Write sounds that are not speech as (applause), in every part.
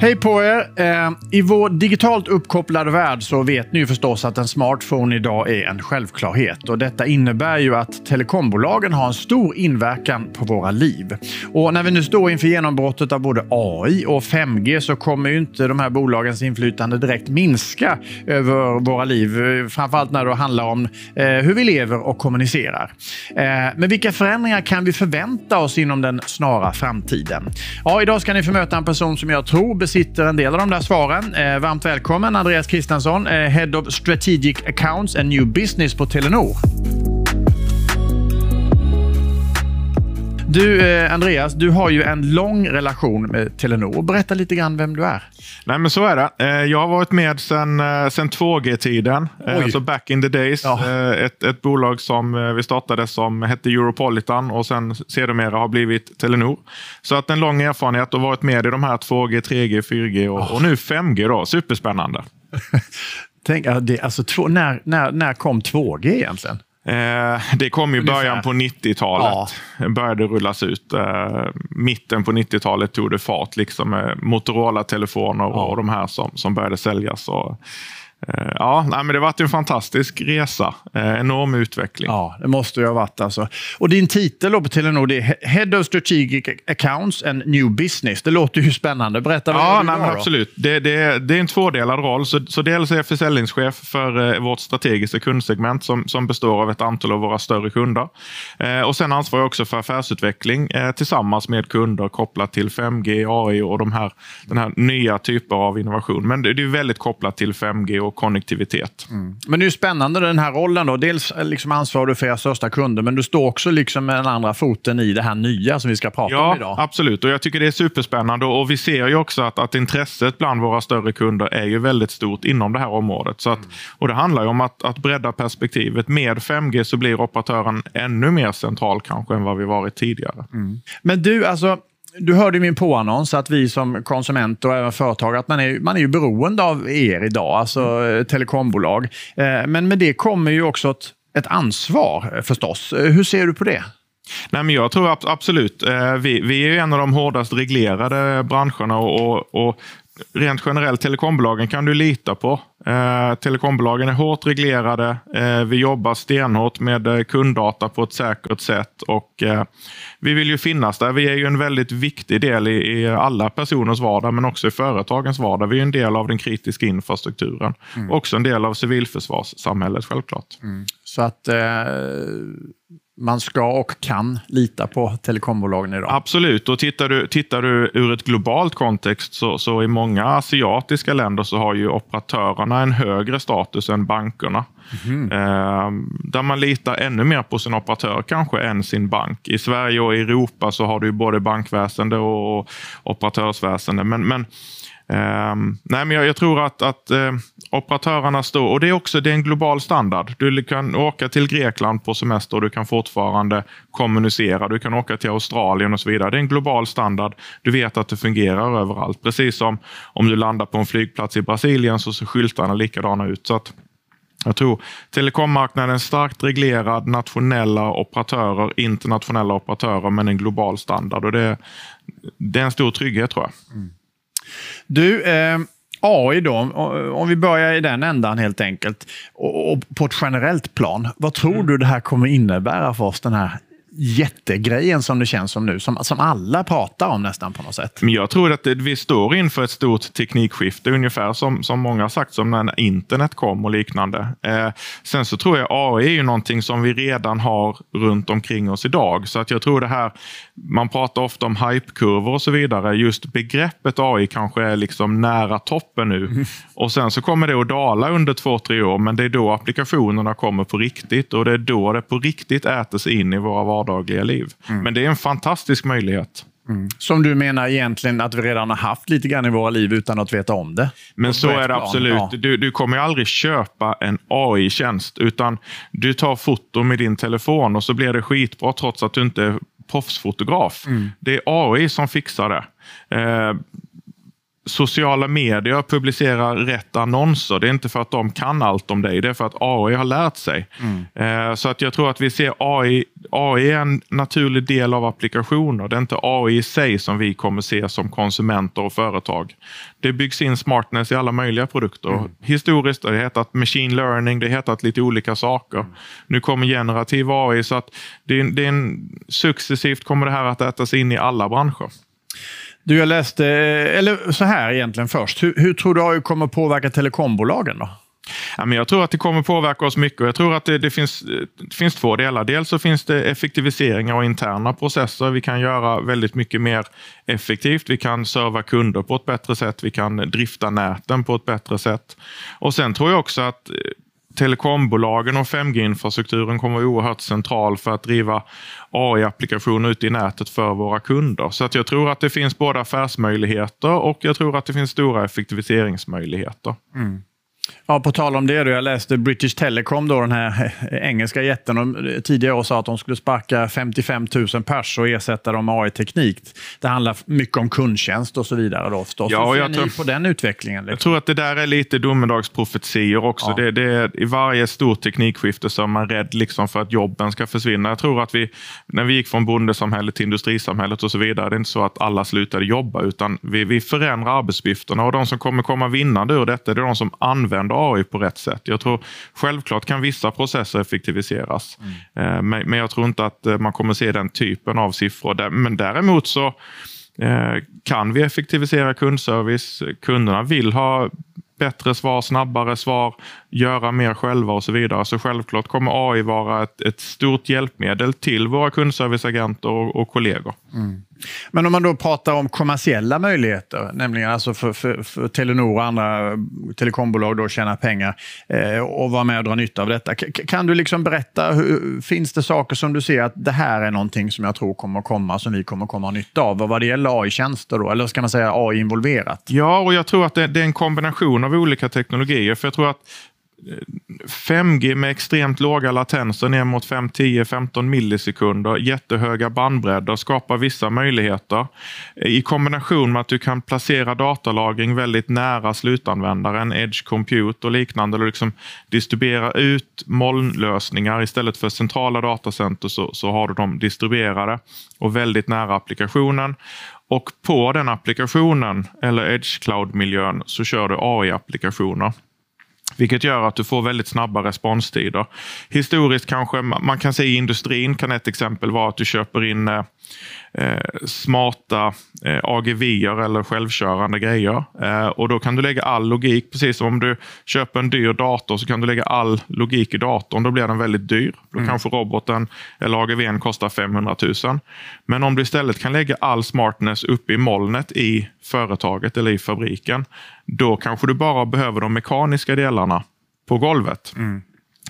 Hej på er! Eh, I vår digitalt uppkopplade värld så vet ni ju förstås att en smartphone idag är en självklarhet. Och detta innebär ju att telekombolagen har en stor inverkan på våra liv. Och när vi nu står inför genombrottet av både AI och 5G så kommer ju inte de här bolagens inflytande direkt minska över våra liv. Framförallt när det handlar om eh, hur vi lever och kommunicerar. Eh, men vilka förändringar kan vi förvänta oss inom den snara framtiden? Ja, idag ska ni få möta en person som jag tror besitter en del av de där svaren. Eh, varmt välkommen Andreas Christensson, eh, Head of Strategic Accounts and New Business på Telenor. Du, eh, Andreas, du har ju en lång relation med Telenor. Berätta lite grann vem du är. Nej, men så är det. Eh, Jag har varit med sedan sen 2G-tiden, Oj. alltså back in the days. Ja. Eh, Ett, ett bolag som eh, vi startade som hette Europolitan och sen sedermera har blivit Telenor. Så att en lång erfarenhet och varit med i de här 2G, 3G, 4G och, och nu 5G. Då. Superspännande. (laughs) Tänk, alltså, två, när, när, när kom 2G egentligen? Eh, det kom i början på 90-talet. började rullas ut. Eh, mitten på 90-talet tog det fart. Liksom, med Motorola-telefoner och, och de här som, som började säljas. Och, ja, nej, men det har varit en fantastisk resa. Eh, enorm utveckling. Ja, det måste ju ha varit alltså. Och din titel på Telenor det är Head of Strategic Accounts and New Business. Det låter ju spännande. Berätta vad Ja, nej, men absolut. Det, det, det är en tvådelad roll. Så, så dels är jag försäljningschef för eh, vårt strategiska kundsegment som, som består av ett antal av våra större kunder. Eh, och Sen ansvarar jag också för affärsutveckling eh, tillsammans med kunder kopplat till 5G, AI och de här, den här nya typer av innovation. Men det, det är väldigt kopplat till 5G och konnektivitet. Men det är spännande den här rollen. Då. Dels eh, liksom ansvarar du för era största kunder, men du står också liksom med den andra foten i det här nya som vi ska prata om Ja, idag. absolut. Och Jag tycker det är superspännande. Och Vi ser ju också att, att intresset bland våra större kunder är ju väldigt stort inom det här området. Så att, och Det handlar om att, att bredda perspektivet. Med 5G så blir operatören ännu mer central kanske än vad vi varit tidigare. Men du, alltså, du hörde min påannons att vi som konsumenter och även företag, att man är, man är ju beroende av er idag, alltså eh, telekombolag. Eh, Men med det kommer ju också ett, ett ansvar eh, förstås. Hur ser du på det? Nej, men jag tror ab- absolut. Vi, vi är en av de hårdast reglerade branscherna och, och, och rent generellt telekombolagen kan du lita på. Eh, telekombolagen är hårt reglerade. Eh, vi jobbar stenhårt med eh, kunddata på ett säkert sätt och eh, vi vill ju finnas där. Vi är ju en väldigt viktig del i, i alla personers vardag men också i företagens vardag. Vi är en del av den kritiska infrastrukturen. Också en del av civilförsvarssamhället självklart. Så att eh, man ska och kan lita på telekombolagen idag. Absolut, och tittar du, tittar du ur ett globalt kontext så, så i många asiatiska länder så har ju operatörerna en högre status än bankerna. Eh, där man litar ännu mer på sin operatör kanske än sin bank. I Sverige och Europa så har du både bankväsende och, och operatörsväsende. Men, men Ehm, nej, men jag, jag tror att, att eh, operatörerna står, och det är också det är en global standard. Du kan åka till Grekland på semester och du kan fortfarande kommunicera. Du kan åka till Australien och så vidare. Det är en global standard. Du vet att det fungerar överallt. Precis som om du landar på en flygplats i Brasilien så ser skyltarna likadana ut. Så att, jag tror telekommarknaden är starkt reglerad, nationella operatörer, internationella operatörer, men en global standard. Och det, det är en stor trygghet tror jag. Mm. Du, eh, AI då, om vi börjar i den ändan helt enkelt. Och, och på ett generellt plan, vad tror Mm. du det här kommer innebära för oss, den här jättegrejen som det känns som nu, som, som alla pratar om nästan på något sätt? Men jag tror att det, vi står inför ett stort teknikskifte, ungefär som, som många har sagt, som när internet kom och liknande. Eh, sen så tror jag AI är ju någonting som vi redan har runt omkring oss idag. Så att jag tror det här, man pratar ofta om hypekurvor och så vidare. Just begreppet AI kanske är liksom nära toppen nu. Och sen så kommer det att dala under två, tre år, men det är då applikationerna kommer på riktigt och det är då det på riktigt äter sig in i våra vardagliga liv. Men det är en fantastisk möjlighet. Som du menar egentligen att vi redan har haft lite grann i våra liv utan att veta om det? Men så är det plan, absolut. ja. Du, du kommer aldrig köpa en AI-tjänst, utan du tar foto med din telefon och så blir det skitbra trots att du inte är proffsfotograf. Mm. Det är AI som fixar det. Eh, sociala medier publicerar rätt annonser. Det är inte för att de kan allt om dig, det är för att AI har lärt sig. Mm. Eh, så att jag tror att vi ser AI, AI är en naturlig del av applikationer. Det är inte AI i sig som vi kommer se som konsumenter och företag. Det byggs in smartness i alla möjliga produkter. Mm. Historiskt har det hetat machine learning, det har hetat lite olika saker. Mm. Nu kommer generativ AI, så att det, det är en, successivt kommer det här att ätas in i alla branscher. Du, jag läste, eh, eller så här egentligen först. Hur, hur tror du AI kommer påverka telekombolagen då? Ja, men jag tror att det kommer påverka oss mycket. Jag tror att det, det, finns, eh, det finns två delar. Dels så finns det effektiviseringar och interna processer. Vi kan göra väldigt mycket mer effektivt. Vi kan serva kunder på ett bättre sätt. Vi kan drifta näten på ett bättre sätt. Och Sen tror jag också att eh, telekombolagen och 5G-infrastrukturen kommer vara oerhört central för att driva AI-applikationer ute i nätet för våra kunder. Så att jag tror att det finns både affärsmöjligheter och jag tror att det finns stora effektiviseringsmöjligheter. Mm. Ja, på tal om det, då, jag läste British Telecom, då, den här (laughs) engelska jätten, de tidigare år sa att de skulle sparka 55 000 pers och ersätta dem med AI-teknik. Det handlar mycket om kundtjänst och så vidare. Då, förstås. Ja, ser ni tror, på den utvecklingen? Liksom? Jag tror att det där är lite domedagsprofetior också. Ja. Det, det I varje stort teknikskifte så är man rädd liksom för att jobben ska försvinna. Jag tror att vi, när vi gick från bondesamhället till industrisamhället och så vidare, det är inte så att alla slutade jobba, utan vi, vi förändrar arbetsuppgifterna och de som kommer komma vinnande ur detta, det är de som använder använder AI på rätt sätt. Jag tror självklart kan vissa processer effektiviseras, mm. men, men jag tror inte att eh, man kommer se den typen av siffror. Men däremot så eh, kan vi effektivisera kundservice. Kunderna vill ha bättre svar, snabbare svar, göra mer själva och så vidare. Så självklart kommer AI vara ett, ett stort hjälpmedel till våra kundserviceagenter och, och kollegor. Mm. Men om man då pratar om kommersiella möjligheter, nämligen alltså för, för, för Telenor och andra telekombolag att tjäna pengar eh, och vara med och dra nytta av detta. K kan du liksom berätta, hur, finns det saker som du ser att det här är någonting som jag tror kommer att komma, som vi kommer att komma ha nytta av? vad det gäller AI-tjänster då, eller ska man säga AI-involverat? Ja, och jag tror att det, det är en kombination av olika teknologier. För jag tror att 5G med extremt låga latenser ner mot 5, 10, 15 millisekunder, jättehöga bandbredder skapar vissa möjligheter. I kombination med att du kan placera datalagring väldigt nära slutanvändaren, edge compute och liknande, och liksom distribuera ut molnlösningar istället för centrala datacenter så, så har du dem distribuerade och väldigt nära applikationen. Och på den applikationen eller edge cloud-miljön så kör du AI-applikationer. Vilket gör att du får väldigt snabba responstider. Historiskt kanske man kan se i industrin kan ett exempel vara att du köper in eh, eh, smarta eh, AGV eller självkörande grejer. Eh, och Då kan du lägga all logik, precis som om du köper en dyr dator så kan du lägga all logik i datorn. Då blir den väldigt dyr. Då mm. kanske roboten eller AGVn kostar 500 000. Men om du istället kan lägga all smartness uppe i molnet i företaget eller i fabriken, då kanske du bara behöver de mekaniska delarna på golvet. Mm.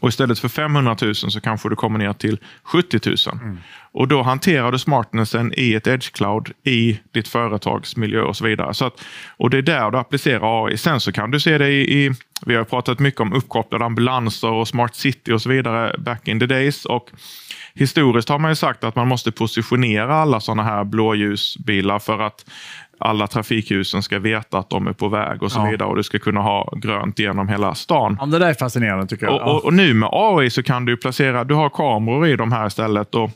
Och istället för 500 000 så kanske du kommer ner till 70 000. Mm. Och då hanterar du smartnessen i ett edge cloud i ditt företags miljö och så vidare. Så att, och det är där du applicerar AI. Sen så kan du se det i, i vi har pratat mycket om uppkopplade ambulanser och smart city och så vidare back in the days. Och historiskt har man ju sagt att man måste positionera alla sådana här blåljusbilar för att alla trafikljusen ska veta att de är på väg och så ja. vidare. Och du ska kunna ha grönt genom hela stan. Ja, det där är fascinerande tycker jag. Och, och, och, nu med AI så kan du placera, du har kameror i de här istället. Och,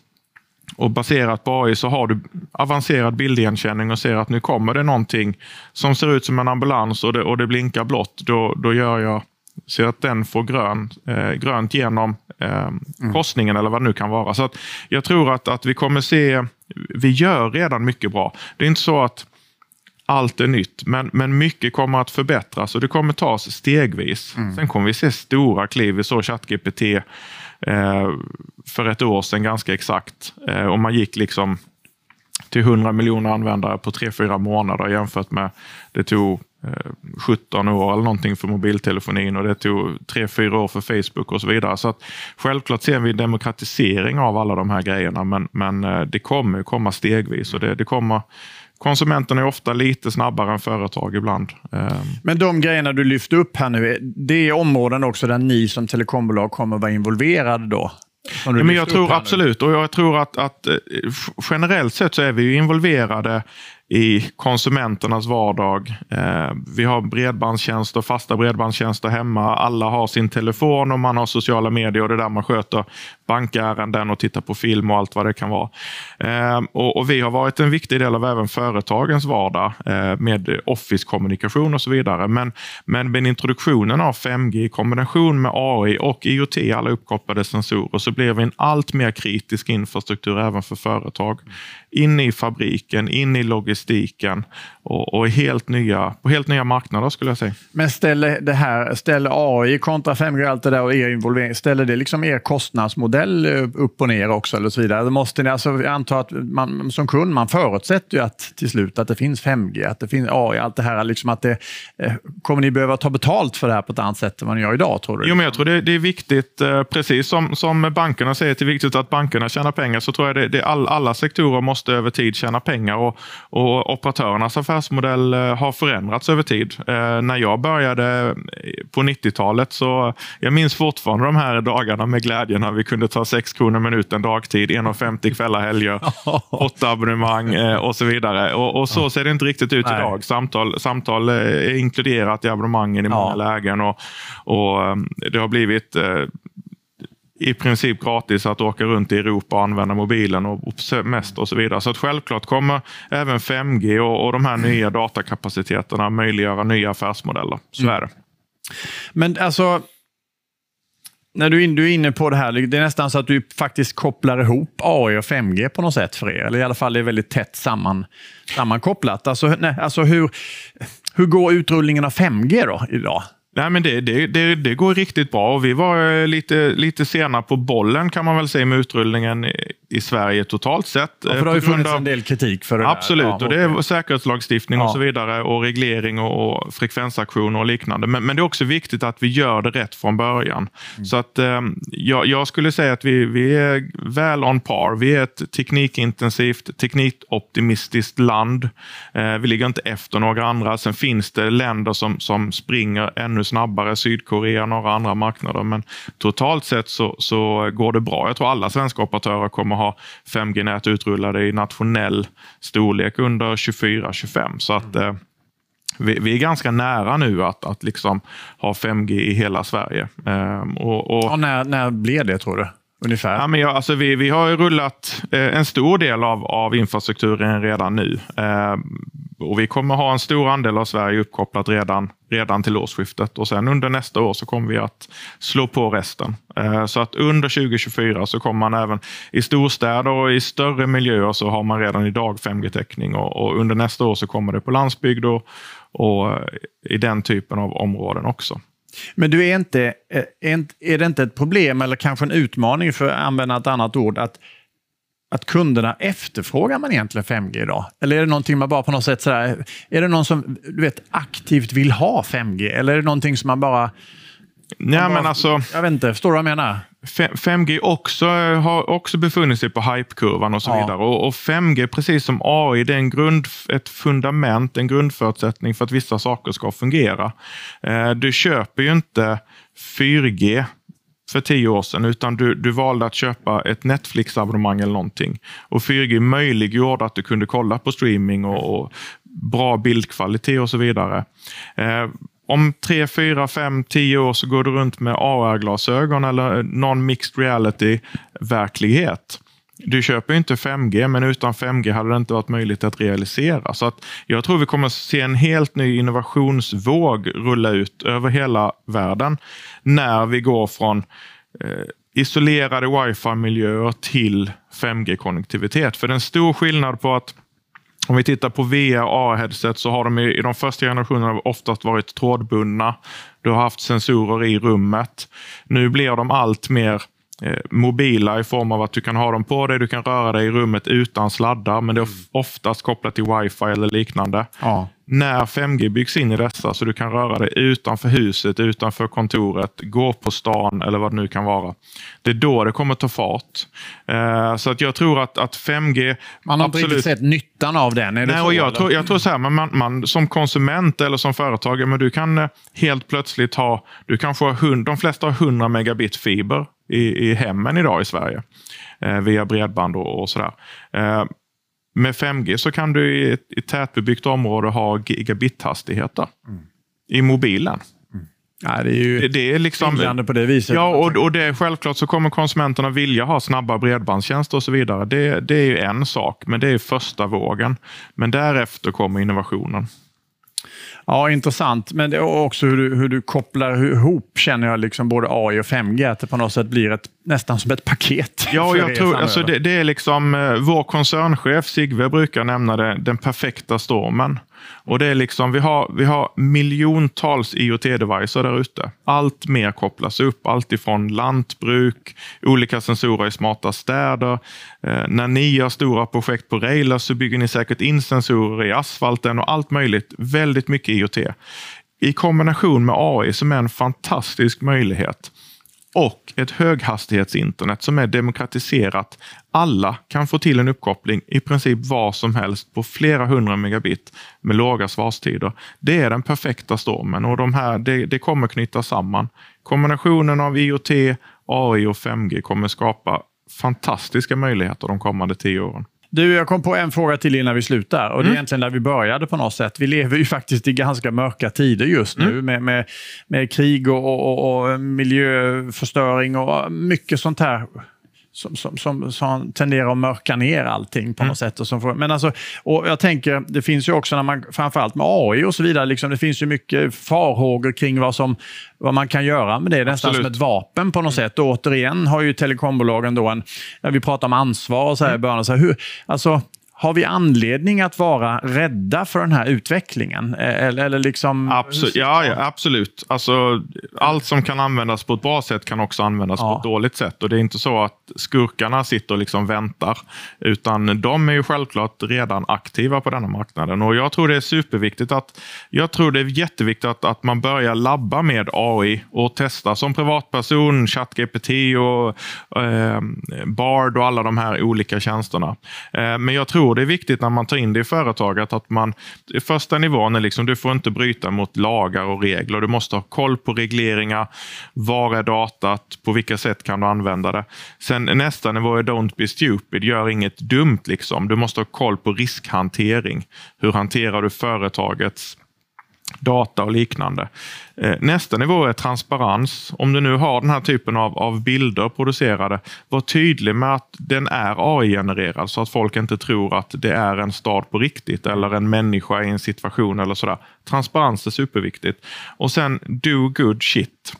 och baserat på AI så har du avancerad bildigenkänning och ser att nu kommer det någonting som ser ut som en ambulans och det, och det blinkar blått. Då, då gör jag så att den får grön, eh, grönt genom eh, mm. korsningen eller vad det nu kan vara. Så att Jag tror att, att vi kommer se, vi gör redan mycket bra. Det är inte så att allt är nytt, men, men mycket kommer att förbättras och det kommer tas stegvis. Mm. Sen kommer vi se stora kliv. Vi såg ChatGPT eh, för ett år sedan ganska exakt. Eh, och man gick liksom till 100 miljoner användare på 3-4 månader jämfört med det tog 17 eh, år eller någonting för mobiltelefonin och det tog 3-4 år för Facebook och så vidare. Så att självklart ser vi en demokratisering av alla de här grejerna, men, men eh, det kommer komma stegvis och det, det kommer Konsumenterna är ofta lite snabbare än företag ibland. Ehm. Men de grejerna du lyfter upp här nu, det är områden också där ni som telekombolag kommer vara involverade då? Ja, men jag tror absolut, och jag tror att, att, eh, generellt sett så är vi involverade i konsumenternas vardag. Eh, vi har bredbandstjänster, fasta bredbandstjänster hemma. Alla har sin telefon och man har sociala medier och det är där man sköter bankärenden och tittar på film och allt vad det kan vara. Eh, och, och, Vi har varit en viktig del av även företagens vardag eh, med Office-kommunikation och så vidare. Men, men med introduktionen av 5G i kombination med AI och IoT, alla uppkopplade sensorer, så blir vi en allt mer kritisk infrastruktur även för företag in i fabriken, in i logistiken och, och helt nya, på helt nya marknader skulle jag säga. Men ställer det här, ställer AI kontra 5G allt det där och er involvering, ställer det liksom er kostnadsmodell eh, upp och ner också eller så vidare? Måste ni, alltså, jag antar att man som kund, man förutsätter ju att till slut att det finns 5G, att det finns AI, allt det här, liksom att det, eh, kommer ni behöva ta betalt för det här på ett annat sätt än vad ni gör idag tror du? Jo, men jag tror det, det är viktigt, eh, precis som, som bankerna säger det är viktigt att bankerna tjänar pengar, så tror jag det, det all, alla sektorer måste måste över tid tjäna pengar och, och operatörernas affärsmodell eh, har förändrats över tid. Eh, när jag började på 90-talet så jag minns fortfarande de här dagarna med glädje när vi kunde ta 6 kronor minuten dagtid, 1,50 kvällar, helger, åtta abonnemang eh, och så vidare. Och, och, så ser det inte riktigt ut Nej. idag. Samtal, samtal är inkluderat i abonnemangen i många ja. lägen och, och det har blivit i princip gratis att åka runt i Europa och använda mobilen och mest och så vidare. Så att självklart kommer även 5G och, och de här nya datakapaciteterna möjliggöra nya affärsmodeller. Så mm. är det. Men alltså, när du, är inne på det här, det är nästan så att du faktiskt kopplar ihop AI och 5G på något sätt för er. Eller i alla fall är väldigt tätt samman, sammankopplat. Alltså, nej, alltså hur, hur går utrullningen av 5G då idag? Nej, men det, det, det, det, går riktigt bra och vi var eh, lite, lite sena på bollen kan man väl säga med utrullningen i Sverige totalt sett. Ja, för det har ju funnits av... en del kritik för det Absolut, ja, och det är säkerhetslagstiftning ja. och så vidare och reglering och, och frekvensaktioner och liknande. Men, men, det är också viktigt att vi gör det rätt från början. Mm. Så att eh, jag, jag, skulle säga att vi, vi är väl on par. Vi är ett teknikintensivt, teknikoptimistiskt land. Eh, vi ligger inte efter några andra. Sen finns det länder som, som springer ännu snabbare, Sydkorea och några andra marknader. Men totalt sett så, så går det bra. Jag tror alla svenska operatörer kommer ha 5G-nät utrullade i nationell storlek under 24-25. Så att eh, vi, vi, är ganska nära nu att, att liksom ha 5G i hela Sverige. Eh, och, och... Ja, när, när blir det tror du? Ungefär? Ja, men ja, alltså vi, vi har rullat eh, en stor del av, av infrastrukturen redan nu. Eh, och Vi kommer ha en stor andel av Sverige uppkopplat redan, redan till årsskiftet och sen under nästa år så kommer vi att slå på resten. Eh, så att under 2024 så kommer man även i storstäder och i större miljöer så har man redan idag 5G-täckning och, och under nästa år så kommer det på landsbygd och, och eh, i den typen av områden också. Men du eh, är inte, är det inte ett problem eller kanske en utmaning, för att använda ett annat ord, att att kunderna efterfrågar man egentligen 5G idag? Eller är det någonting man bara på något sätt sådär, är det någon som du vet, aktivt vill ha 5G? Eller är det någonting som man bara... Nej, bara, men alltså, jag vet inte, förstår du vad jag menar? 5G också, har också befunnit sig på hypekurvan och så ja. vidare. Och, och, 5G, precis som AI, det är en grund, ett fundament, en grundförutsättning för att vissa saker ska fungera. Eh, du köper ju inte 4G för tio år sedan, utan du, du valde att köpa ett Netflix-abonnemang eller någonting. Och 4G möjliggjorde att du kunde kolla på streaming och, och bra bildkvalitet och så vidare. Eh, om tre, fyra, fem, tio år så går du runt med AR-glasögon eller någon mixed reality-verklighet. Du köper inte 5G, men utan 5G hade det inte varit möjligt att realisera. Så att jag tror vi kommer att se en helt ny innovationsvåg rulla ut över hela världen när vi går från eh, isolerade wifi-miljöer till 5G-konnektivitet. För det är en stor skillnad på att om vi tittar på VR och AR-headset så har de i, i de första generationerna oftast varit trådbundna. Du har haft sensorer i rummet. Nu blir de allt mer Eh, mobila i form av att du kan ha dem på dig, du kan röra dig i rummet utan sladdar, men det är mm. oftast kopplat till wifi eller liknande. Ja. När 5G byggs in i dessa så du kan röra dig utanför huset, utanför kontoret, gå på stan eller vad det nu kan vara. Det är då det kommer ta fart. Uh, så att jag tror att, att 5G... Man har absolut... inte riktigt sett nyttan av den? Nej, så, och jag, tror, jag tror så här, man, man, som konsument eller som företagare, men du kan eh, helt plötsligt ha, du kanske har hund, de flesta har 100 megabit fiber i, i hemmen idag i Sverige eh, via bredband och, och sådär. Eh, Med 5G så kan du i ett, i tätbebyggt område ha gigabit-hastigheter mm. i mobilen. Ja, det är ju det är liksom, på det viset. Ja, och, och det är självklart så kommer konsumenterna vilja ha snabba bredbandstjänster och så vidare. Det, det är ju en sak, men det är första vågen. Men därefter kommer innovationen. Ja, intressant. Men också hur du, hur du kopplar ihop, känner jag, liksom både AI och 5G. Att det på något sätt blir ett, nästan som ett paket. Ja, jag tror, alltså det, det, är liksom, eh, vår koncernchef Sigve brukar nämna det, den perfekta stormen. Och det är liksom, vi har, vi har miljontals IoT-devices där ute. Allt mer kopplas upp, allt ifrån lantbruk, olika sensorer i smarta städer. Eh, när ni gör stora projekt på Railers så bygger ni säkert in sensorer i asfalten och allt möjligt. Väldigt mycket IoT. I kombination med AI som är en fantastisk möjlighet och ett höghastighetsinternet som är demokratiserat. Alla kan få till en uppkoppling i princip var som helst på flera hundra megabit med låga svarstider. Det är den perfekta stormen och de här, det, det kommer knyta samman. Kombinationen av IoT, AI och 5G kommer skapa fantastiska möjligheter de kommande tio åren. Du, jag kom på en fråga till innan vi slutar. Och Det är mm. egentligen där vi började på något sätt. Vi lever ju (laughs) faktiskt i ganska mörka tider just nu mm. med, med, med, krig och, och, och miljöförstöring och mycket sånt här som, som, som, som, tenderar att mörka ner allting på mm. något sätt. Och som, men alltså, och jag tänker, det finns ju också, när man, framförallt med AI och så vidare, liksom, det finns ju mycket farhågor kring vad, som, vad man kan göra med det. Nästan Absolut. som ett vapen på något mm. sätt. Och återigen har ju telekombolagen då en, när vi pratar om ansvar och så här mm. i början, så här, hur, alltså, har vi anledning att vara rädda för den här utvecklingen? Eh, eller, eller liksom... absolut. Ja, ja, absolut. Alltså, allt som kan användas på ett bra sätt kan också användas ja. på ett dåligt sätt. Och Det är inte så att skurkarna sitter och liksom väntar. Utan de är ju självklart redan aktiva på denna marknaden. Och Jag tror det är superviktigt att jag tror det är jätteviktigt att, att man börjar labba med AI och testa som privatperson, ChatGPT och eh, Bard och alla de här olika tjänsterna. Eh, men jag tror tror det är viktigt när man tar in det i företaget att man, första nivån är liksom, du får inte bryta mot lagar och regler. Du måste ha koll på regleringar. Var är datat? På vilka sätt kan du använda det? Sen nästa nivå är don't be stupid. Gör inget dumt. liksom. Du måste ha koll på riskhantering. Hur hanterar du företagets data och liknande. Eh, nästa nivå är transparens. Om du nu har den här typen av, av bilder producerade, var tydlig med att den är AI-genererad så att folk inte tror att det är en stad på riktigt eller en människa i en situation eller sådär. Transparens är superviktigt. Och sen do good shit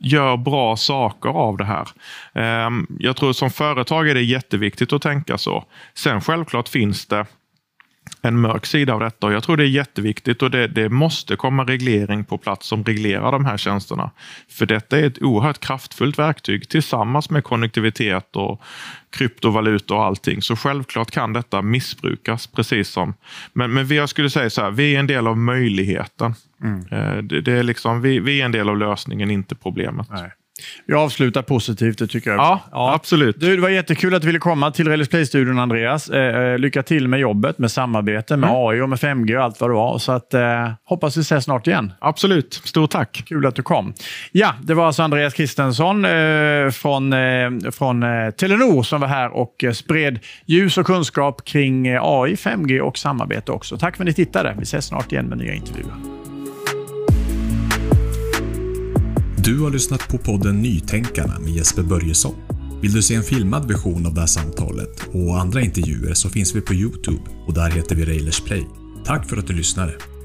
gör bra saker av det här. Ehm, jag tror som företag är det jätteviktigt att tänka så. Sen självklart finns det en mörk sida av detta. Och jag tror det är jätteviktigt och det, det, måste komma reglering på plats som reglerar de här tjänsterna. För detta är ett oerhört kraftfullt verktyg tillsammans med konnektivitet och kryptovaluta och allting. Så självklart kan detta missbrukas precis som. Men, men jag skulle säga så här, vi är en del av möjligheten. Mm. Eh, det, det, är liksom, vi, vi, är en del av lösningen, inte problemet. Nej. Vi avslutar positivt, det tycker jag. Ja, ja, absolut. Du, det var jättekul att du ville komma till Relais Play-studion, Andreas. Eh, eh, lycka till med jobbet, med samarbete, med mm. AI och med 5G och allt vad det var. Så att, eh, hoppas vi ses snart igen. Absolut. Stort tack. Kul att du kom. Ja, det var alltså Andreas Kristensson eh, från, eh, från eh, Telenor som var här och spred ljus och kunskap kring AI, 5G och samarbete också. Tack för att ni tittade. Vi ses snart igen med nya intervjuer. Du har lyssnat på podden Nytänkarna med Jesper Börjesson. Vill du se en filmad version av det här samtalet och andra intervjuer så finns vi på Youtube och där heter vi Railers Play. Tack för att du lyssnade!